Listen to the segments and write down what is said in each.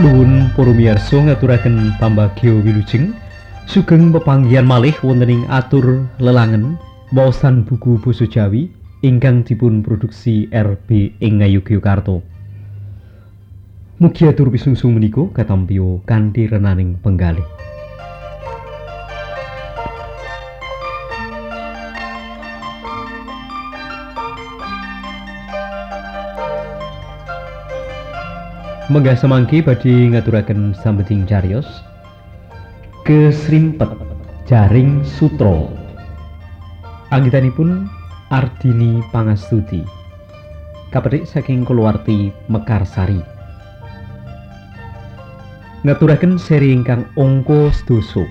Nuwun para miyarsa ngaturaken pambagya wilujeng sugeng pepanggihan malih wonten ing atur lelangen waosan buku basa Jawi ingkang dipun produksi RB ing Ngayogyakarta. Mugi atur pisungsung menika katampi kanthi renaning penggalih. Menggah semangki badhe ngaturaken sambething cariyos kesrimpet jaring sutra anggitanipun Ardini Pangastuti. Kapetik saking kulawarti Mekarsari. Ngaturaken seri ingkang angka sedasa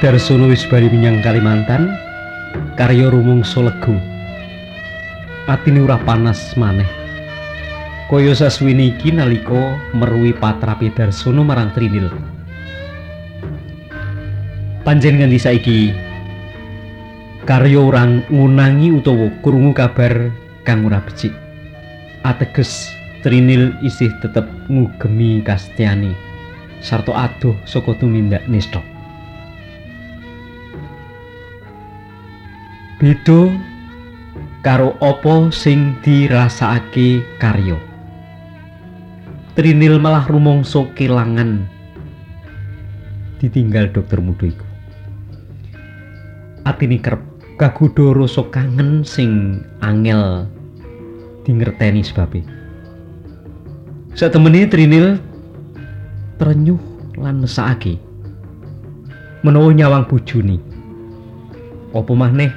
Darsono wis bali menyang Kalimantan, karya rumangsa legu. Atine ora panas maneh. Kaya sasuwene iki nalika meruhi patrape Darsono marang Trinil. Panjenengan ngendi saiki? Karya orang ngunangi utawa krungu kabar kang ora becik. Ateges Trinil isih tetep ngugemi kastiani sarta adoh saka tumindak nista. Beda karo apa sing dirasakake karya. Trinil malah rumangsa kelangan ditinggal dokter muda iku. Atine kerep kagodha rasa kangen sing angel dingerteni sebabe. Satemene Trinil trenyuh lan mesake menawa nyawang bojone apa maneh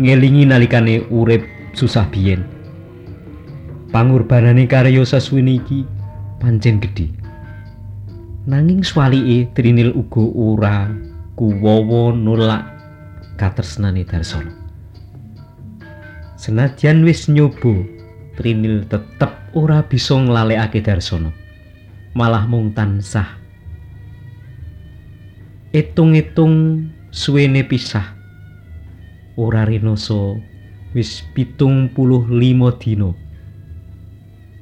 ngelingi nalikane urip susah biyen. Pangurbanane karya sasuwene iki pancen gedhe. Nanging swalike Trinil uga ora kuwawa nolak katresnane Darsana. Senadyan wis nyoba, Trinil tetep ora bisa nglalekake Darsana. Malah mung tansah etung-etung suwene pisah. Ora rinoso wis pitung puluh limo dino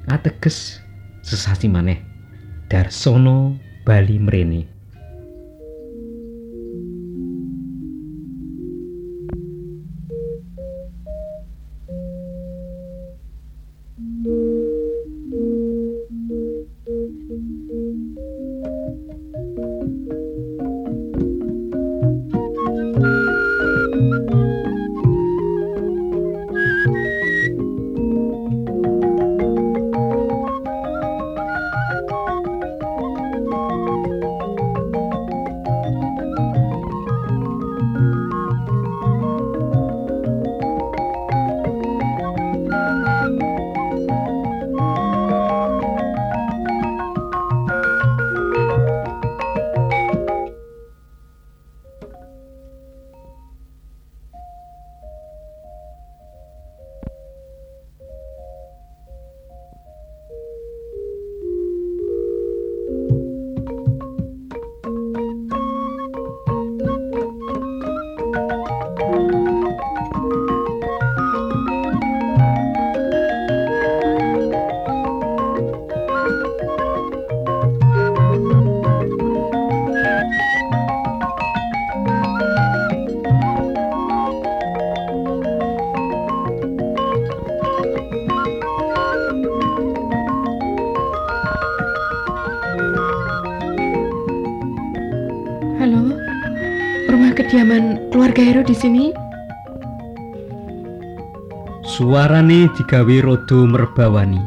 ateges sesasi maneh darsono bali mrene sini? Suarane digawe rada merbawani.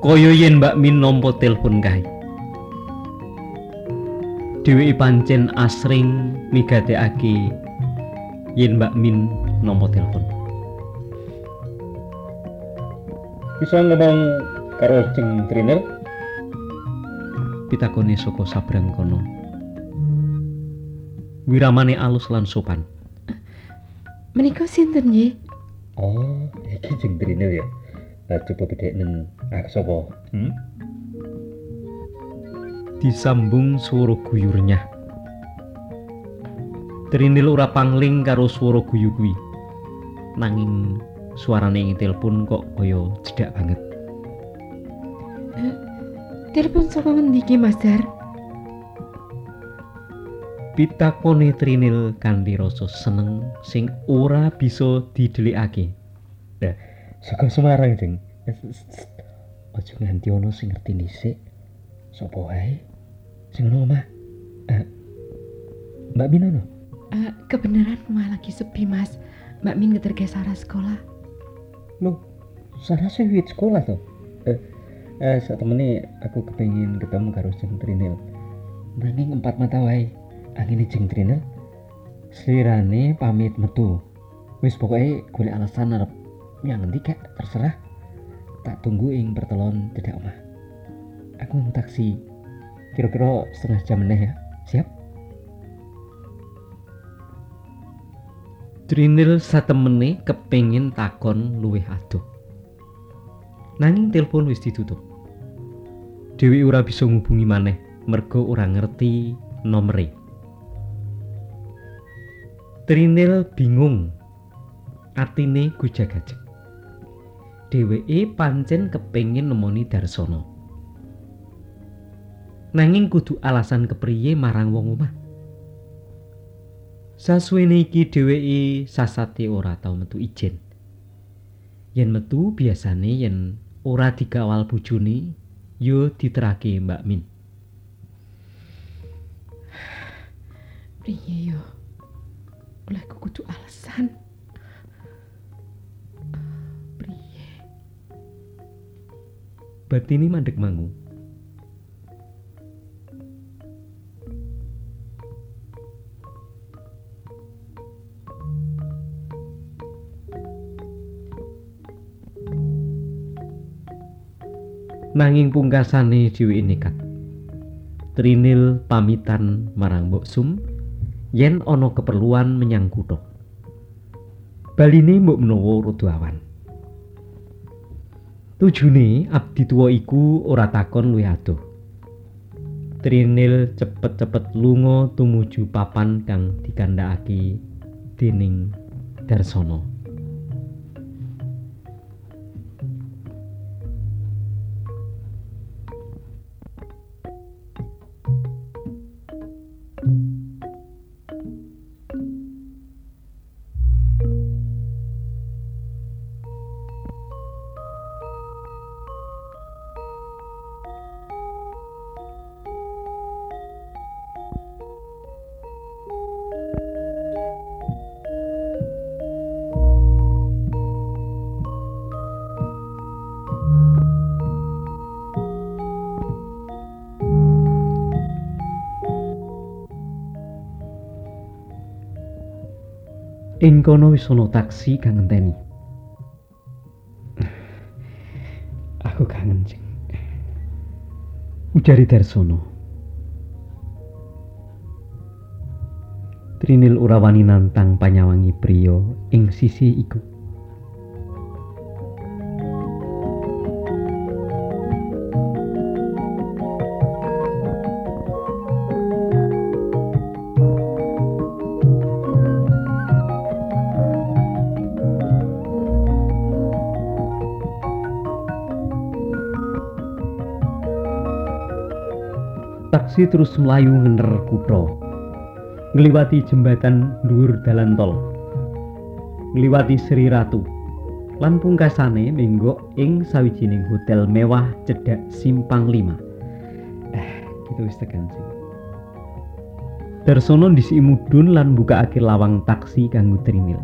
Kaya yen Mbak Min nampa telepon kae. Dheweke pancen asring migatekake yen Mbak Min nampa telepon. Bisa ngomong karo Jeng Trinil? Pitakone saka sabrang kono. Wiramane alus lan sopan. Menika sinten nggih? Oh, iki Jeng Trinil ya. Lah coba bedheknen aku sapa? Hmm? disambung swara guyurnya. Trinil ora pangling karo swara guyu kuwi. Nanging suarane ing telepon kok kaya cedak banget. Telepon saka ngendi ki, Mas Dar? Pitakone Trinil kanthi rasa seneng sing ora bisa didelikake. Saka Semarang, Jeng. Aja nganti ana sing ngerti dhisik. Sopo wae? Sing ono omah. Eh, Mbak Min ono? Eh, kebenaran rumah lagi sepi, Mas. Mbak Min ngeterke Sarah sekolah. Loh, Sarah sih wit sekolah tuh. Eh, eh saat temene aku kepengin ketemu karo Jeng Trinil. Nanging empat mata wae. Angin Jeng Trinil. Slirane pamit metu. Wis pokoknya golek alasan arep yang ngendi kak terserah. Tak tunggu ing pertelon tidak omah. Aku mau taksi. Kira-kira setengah jam meneh ya. Siap? Trinil satemene kepengin takon luwih adoh. Nanging telepon wis ditutup. Dewi ora bisa ngubungi maneh merga ora ngerti nomere. Trinil bingung. Atine gujag-gajeg. Dheweke pancen kepengin nemoni Darsono. Nanging kudu alasan kepriye marang wong omah. Sasuwene iki dheweke sasate ora tau metu ijen. Yen metu biasane yen ora dikawal bojone, yo diterake Mbak Min. Priye yo? Oleh kudu alasan. Priye? Batini mandek mangu. Nanging pungkasane dhewe nekat. Trinil pamitan marang Mbok Sum yen ana keperluan menyang kutha. Baline mbok menawa rada awan. Tujune abdi tuwa iku ora takon luwih adoh. Trinil cepet-cepet lunga tumuju papan kang dikandhakake dening Darsono. Ing kono wis ana taksi kang ngenteni. Aku kangen, Cing. Ujari Darsono. Trinil ora wani nantang panyawangi priya ing sisi iku. Taksi terus melayu ngener kutha. Ngliwati jembatan dhuwur dalan tol. Ngliwati Sri Ratu. Lan pungkasane menggok ing sawijining hotel mewah cedhak Simpang 5. Eh, gitu wis tekan sih. Darsono ndisi mudhun lan mbukakake lawang taksi kanggo Trinil.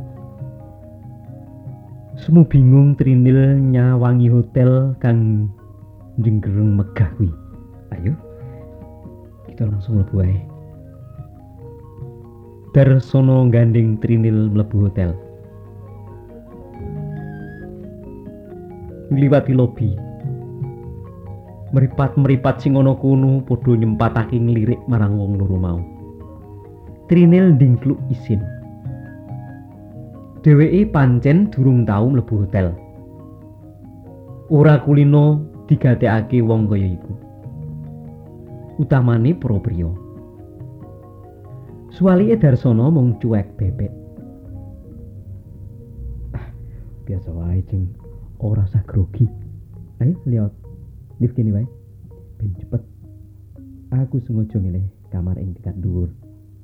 Semu bingung Trinil nyawangi hotel kang jenggereng megah kuwi. Ayo. Kita langsung mlebu wae. Darsono gandeng Trinil mlebu hotel. Ngliwati lobi. Meripat-meripat sing ana kono padha nyempatake nglirik marang wong loro mau. Trinil ndingkluk isin. Dheweke pancen durung tau mlebu hotel. Ora kulino digatekake wong kaya iku. Utamane priya. Suwalike Darsono mung cuek bebek. Ah, biasa wae jeng ora usah grogi. Ayo lihat lift kene wae. Ben cepet. Aku sengaja milih kamar ing tingkat dhuwur.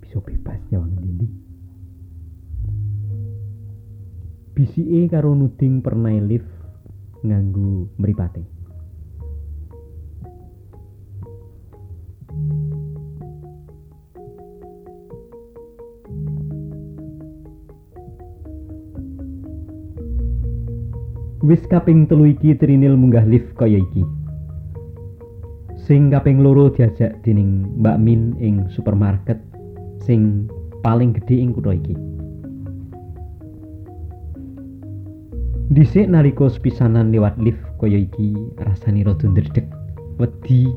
Bisa bebas nyawang ndi Bisike karo nuding pernai lift nganggo mripate. Wis kaping telu iki Trinil munggah lift kaya iki. Sing kaping loro diajak dening Mbak Min ing supermarket sing paling gedhe ing kutha iki. Dhisik nalika sepisanan liwat lift kaya iki rasane rada ndredeg. Wedi.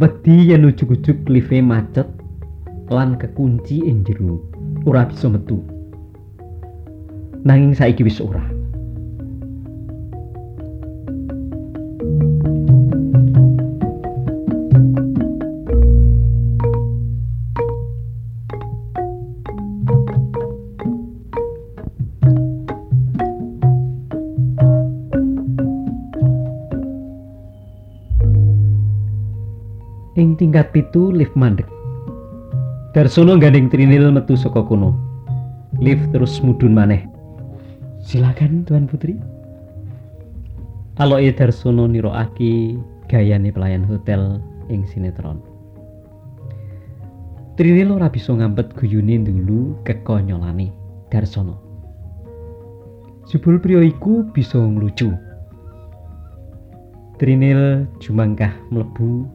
Wedi yen ujug-ujug lift macet lan kekunci ing jero. Ora bisa metu. Nanging saiki wis ora. Tingkat pitu lift mandek. Darsono gandeng Trinil metu saka kono. Lift terus mudhun maneh. Silakan Tuan Putri. Aloke Darsono niroaki gayane pelayan hotel ing sinetron. Trinil ora bisa ngampet guyune dulu kekonyolane Darsono. Jebul priya iku bisa nglucu. Trinil jumangkah mlebu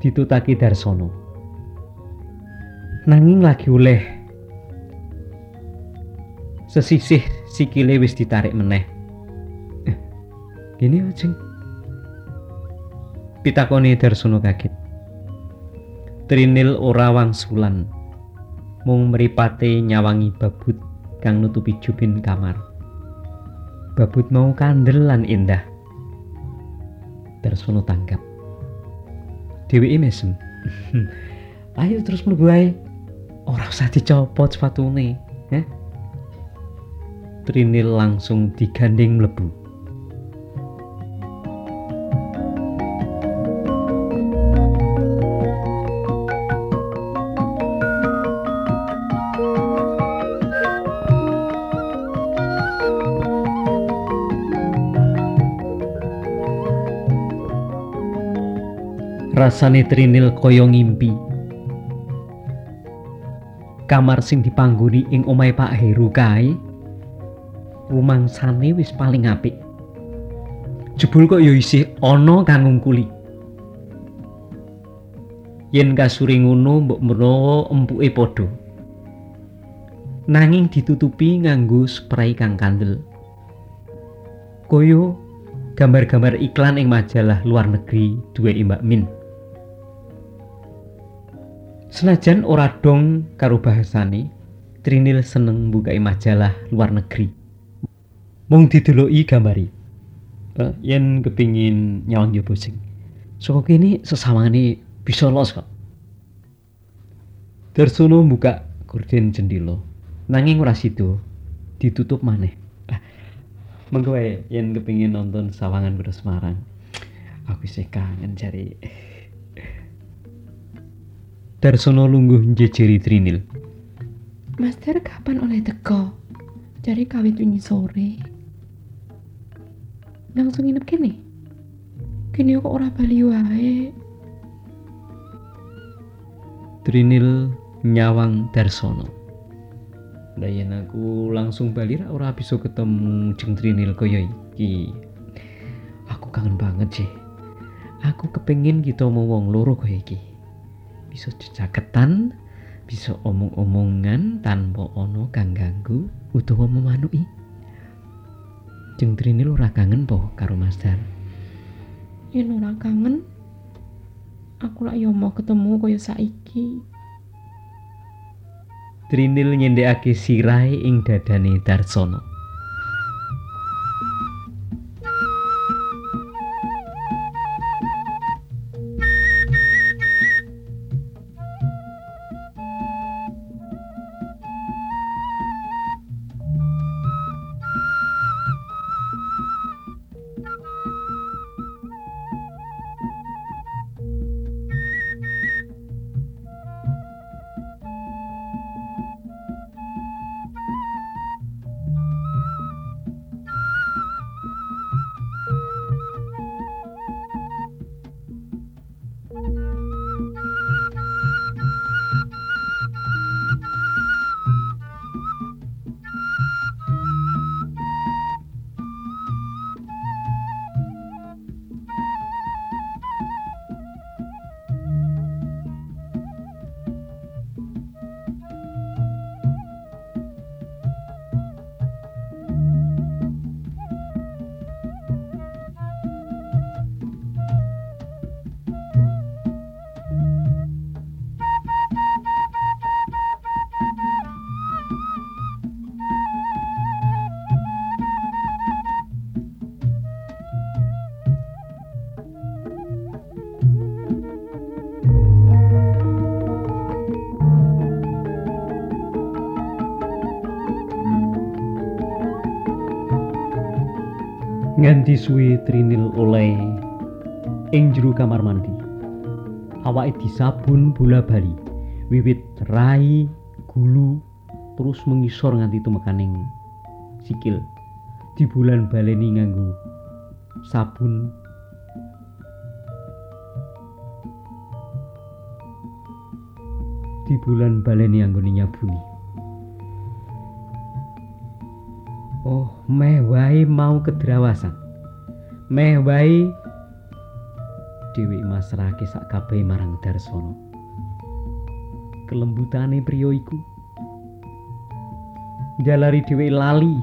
ditutaki Darsono. Nanging lagi oleh sesisih sikile wis ditarik meneh. Eh, Gini ojeng. Pitakoni Darsono kaget. Trinil ora wangsulan. Mung mripate nyawangi babut kang nutupi jubin kamar. Babut mau kandel lan indah. Darsono tanggap. Dheweke mesem. Ayo terus mlebu ae. Ora usah dicopot sepatune, ya. Trinil langsung digandeng mlebu. Rasane Trinil kaya ngimpi. Kamar sing dipanggoni ing omahe Pak Heru kae rumangsane wis paling apik. Jebul kok ya isih ana kang ngungkuli. Yen kasure ngono mbok menawa empuke padha. Nanging ditutupi nganggo spray kang kandel. Koyo gambar-gambar iklan ing majalah luar negeri duwe Mbak Min. Senajan ora dong karo bahasane, Trinil seneng mbukai majalah luar negeri. Mung dideloki gambari. Eh, yen kepingin nyawang yo sing. Saka kene sesawangane bisa los kok. Darsono buka gorden jendela. Nanging ora sida, ditutup maneh. Ah, Mengko yen kepingin nonton sawangan kuda Semarang. Aku isih kangen cari Darsono lungguh njejeri Trinil. Master kapan oleh teko? Cari kawit wingi sore. Langsung nginep kene. Kene kok ora bali wae. Trinil nyawang Darsono. Lah yen aku langsung bali ra ora bisa ketemu Jeng Trinil kaya iki. Aku kangen banget sih. Aku kepengin kita mau wong loro kaya iki. Bisa cecaketan, bisa omong-omongan tanpa ono kang ganggu utawa memanuki. Jeng Trinil ora kangen po karo Mas Dar. Yen ora kangen, aku lak yo mau ketemu kaya saiki. Trinil nyendhekake sirahe ing dadane Darsono. Nganti suwe Trinil oleh ing jero kamar mandi. Awake disabun bola-bali, wiwit rai, gulu, terus mengisor nganti tumekaning sikil. Di bulan baleni nganggo sabun di bulan baleni anggone nyabuni. Oh, meh wae mau kedrawasan. Meh wae Dewi masrahake sak kabeh marang Darsono. Kelembutane priya iku jalari dhewe lali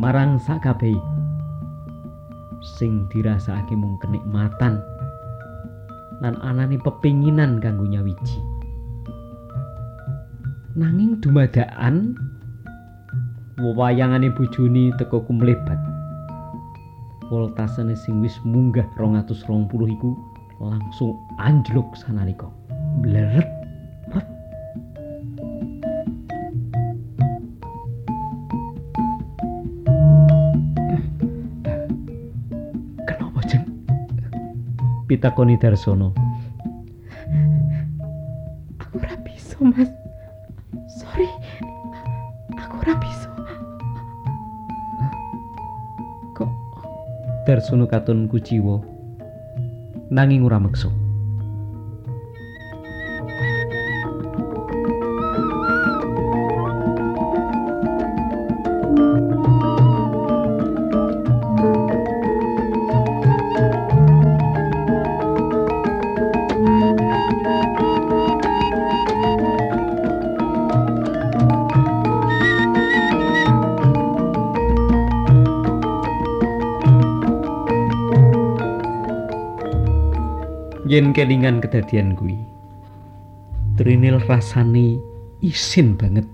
marang sak kabeh sing dirasakake mung kenikmatan lan anane pepinginan kanggo nyawiji. Nanging dumadakan wewayangane bojone teka kumlebat. Voltasene sing wis munggah 220 iku langsung anjlok sanalika. Bleret. Kenapa, Jeng? Pitakoni Darsono. Aku ora bisa, Mas. Darsono katon kuciwa nanging ora meksa. Yen kelingan kedadian kuwi. Trinil rasane isin banget.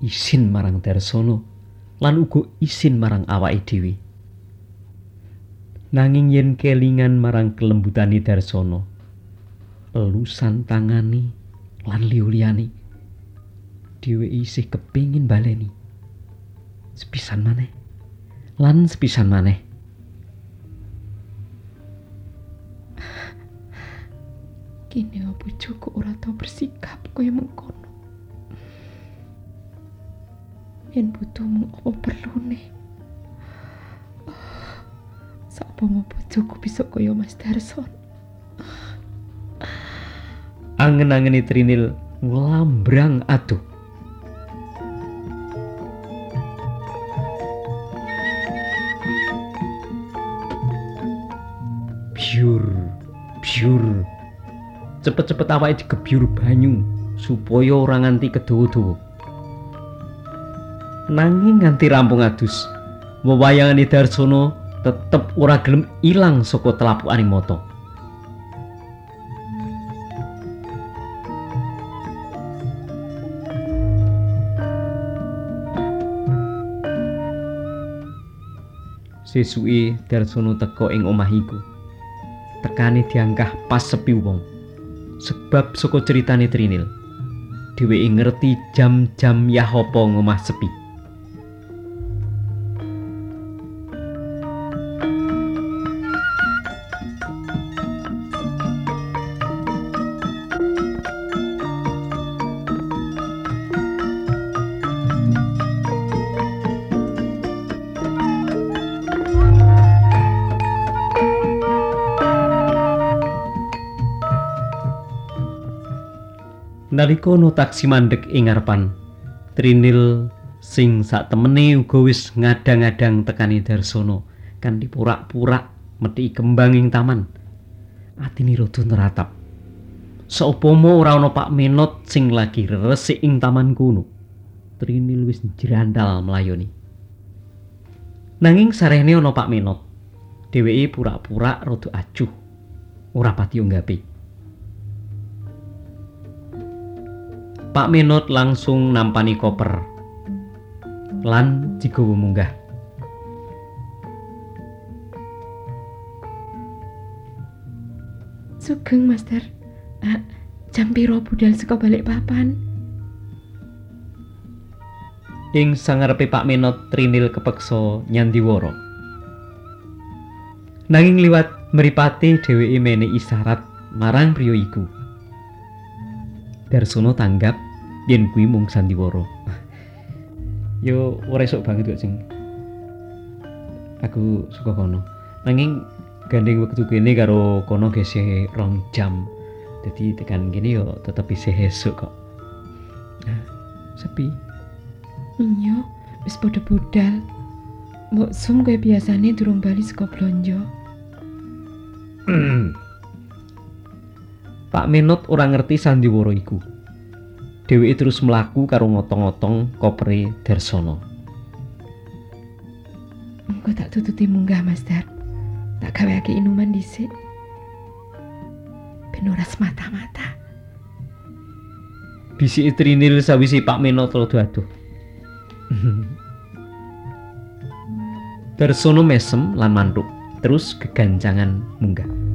Isin marang Darsono lan uga isin marang awake dhewe. Nanging yen kelingan marang kelembutane Darsono, elusan tangane lan liya-liyane dhewe isih kepingin baleni. Sepisan maneh. Lan sepisan maneh. Kini bojoku ora tau bersikap kaya mengkono. Yen butuh mung apa perlune. Sapa mau bojoku bisa kaya Mas Darson. Angen-angeni Trinil nglambrang aduh. Biur, biur. Cepet-cepet awake digebyur banyu supaya ora nganti kedawa-dawa. Nanging nganti rampung adus, wewayangane Darsono tetep ora gelem ilang saka telapukaning mata. Sesuke Darsono teka ing omah iku. Tekane diangkah pas sepi wong. Sebab saka ceritane Trinil, dheweke ngerti jam-jam yahopo ngomah sepi. Nalika no taksi mandek ing ngarepan, Trinil sing sak temene uga wis ngadang-adang tekani Darsono kanthi purak-purak methi kembang ing taman. Atine rada neratap. Saupama ora ana Pak Menot sing lagi resik ing taman kuno. Trinil wis jrandal melayoni. Nanging sarene ana Pak Menot. Dheweke purak-purak rada acuh. Ora pati nggapi. Pak Menot langsung nampani koper lan digawa munggah. Sugeng, Master. Ah, jam piro budal saka balik papan? Ing sangarepe Pak Menot Trinil kepeksa nyandiwara. Nanging liwat mripate dheweke menehi isyarat marang priya iku. Darsono tanggap yen kuwi mung sandiwara. Yo ora esuk banget kok sing aku suka kono. Nanging gandeng wektu kene karo kono gesih rong jam. Dadi tekan kene yo tetep isih esuk kok. Nah, sepi. Iya, wis padha budal. Mbok sum kaya biasane durung bali saka blonjo. Pak Menot ora ngerti sandiwara iku. Dheweke terus mlaku karo ngotong-ngotong kopere Darsono. Engko tak tututi munggah, Master. Tak gaweake inuman dhisik. Ben ora semata-mata. Bisiki Trinil sawise Pak Menot rada adoh. Darsono mesem lan mantuk, terus gegancangan munggah.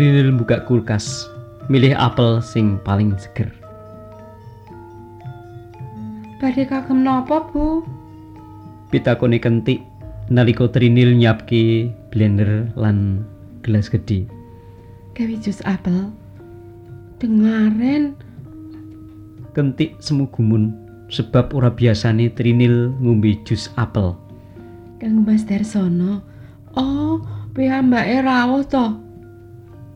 Trinil buka kulkas, milih apel sing paling seger. Badhe kagem napa, Bu? Pitakoni kentik nalika Trinil nyiapke blender lan gelas gedhe. Gawe jus apel. Dengaren Kentik semu gumun sebab ora biasane Trinil ngombe jus apel. kanggo Mas Darsono. Oh, piyambake rawuh to.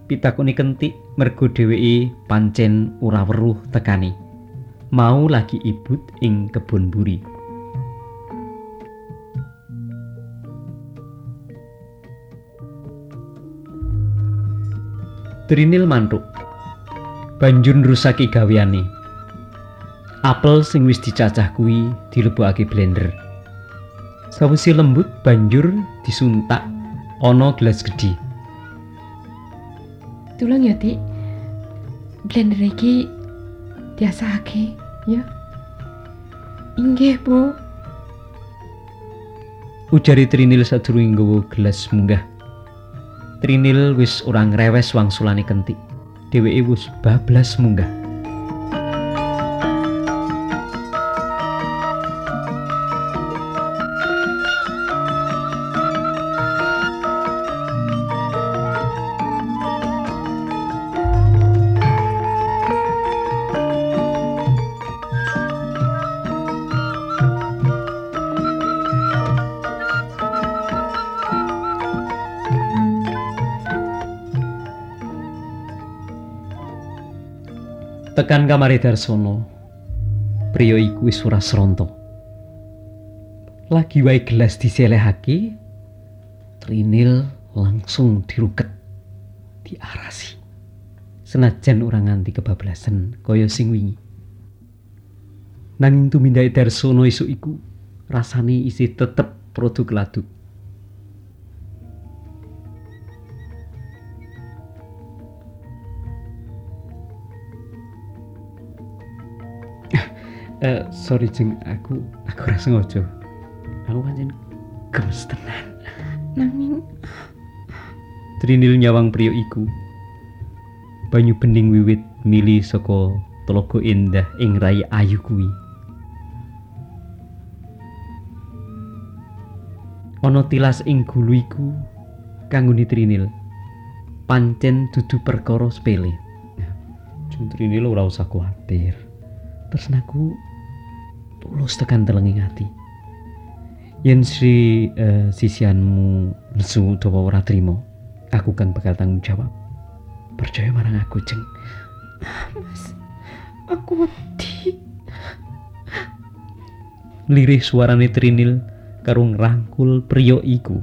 Pitakoni kentik mergo dheweke pancen ora weruh tekani. Mau lagi ibut ing kebon buri. Trinil mantuk. Banjur nrusaki gaweane. Apel sing wis dicacah kuwi dilebokake blender. Sawise lembut banjur disuntak ana gelas gedhi. Tulung ya, Dik. Blender iki diasake, ya. Inggih, Bu. Ujari Trinil sadurunge nggawa gelas munggah. Trinil wis ora ngrewes wangsulane kentik. Dheweke wis bablas munggah. Tekan kamare Darsono. Priya iku wis ora sronto. Lagi wae gelas diselehake, Trinil langsung diruket, diarasi. Senajan ora nganti kebablasan kaya sing wingi. Nanging tumindake Darsono esuk iku rasane isih tetep produk laduk. Eh, sorry jeng, aku aku ora sengaja. Aku pancen gemes tenan. Nanging Trinil nyawang priya iku. Banyu bening wiwit mili saka telaga indah ing rai ayu kuwi. Ana tilas ing gulu iku kanggone Trinil. Pancen dudu perkara sepele. Jeng Trinil ora usah kuwatir. Tresnaku tulus tekan telenging ati. Yen si eh, sisianmu nesu utawa ora trima, aku kan bakal tanggung jawab. Percaya marang aku, Jeng. Mas, aku wedi. Lirih suarane Trinil karo ngrangkul priya iku.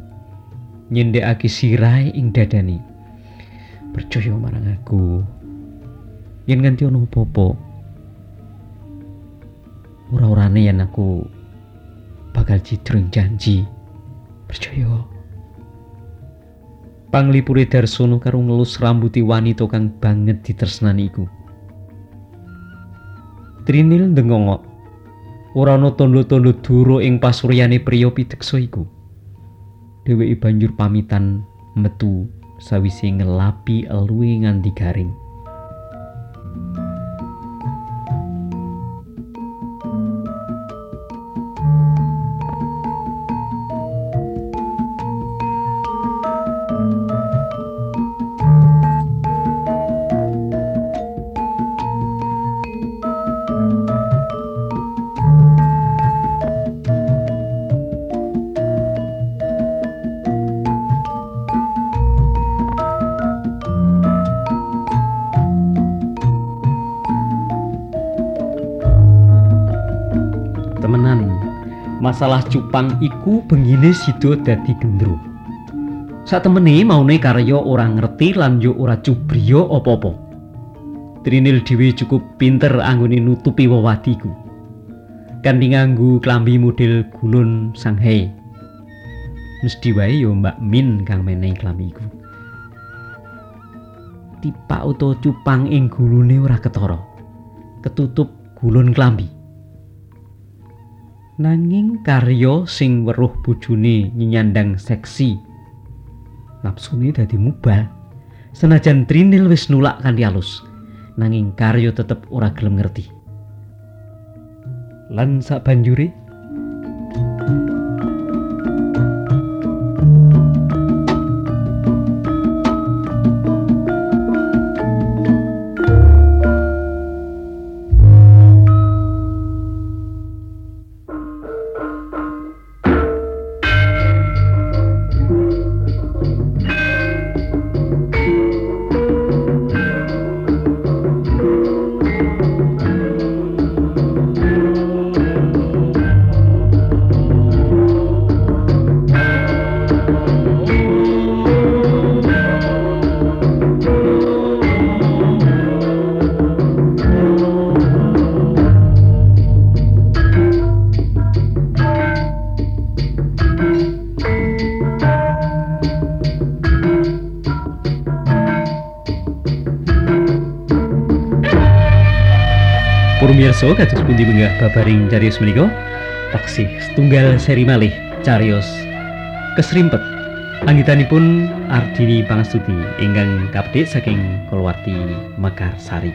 Nyendhekake sirahe ing dadane. Percaya marang aku. Yen nganti ana apa-apa, ora-orane yen aku bakal cidrung janji. Percaya. Panglipure Darsono karo ngelus rambuti wanita kang banget ditresnani iku. Trinil ndengongok. Ora ana tandha-tandha duro ing pasuryane priya pideksa iku. Dheweke banjur pamitan metu sawise ngelapi eluwe nganti garing. Masalah cupang iku bengine sida dadi gendro. Satemene maune karya ora ngerti lan yo ora cubriya apa-apa. Trinil dhewe cukup pinter anggone nutupi wewadiku. Kanthi nganggo klambi model gulun Shanghai. Mesti wae yo Mbak Min kang menehi klambi iku. Tipak utawa cupang ing gulune ora ketara. Ketutup gulun klambi. Nanging karya sing weruh bojone nyandang seksi. Napsune dadi mubal senajan Trinil wis nulak kanthi alus nanging karya tetep ora gelem ngerti. Lan sak banjure Kados pundi menggah babaring cariyos menika. Taksih setunggal seri malih cariyos kesrimpet. Anggitanipun Ardini Pangastuti ingkang kapdhik saking kulawarti Mekarsari.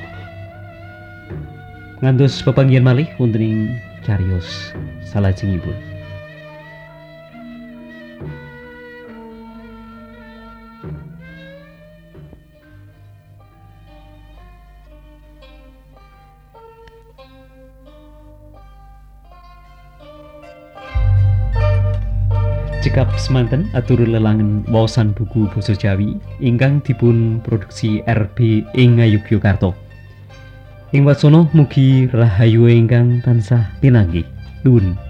Ngantos pepanggihan malih wonten ing cariyos salajengipun cekap semanten atur lelangen wawasan buku basa Jawi ingkang dipun produksi RB ing Ngayogyakarta. Ing wasana mugi rahayu ingkang tansah pinanggih. Nuwun.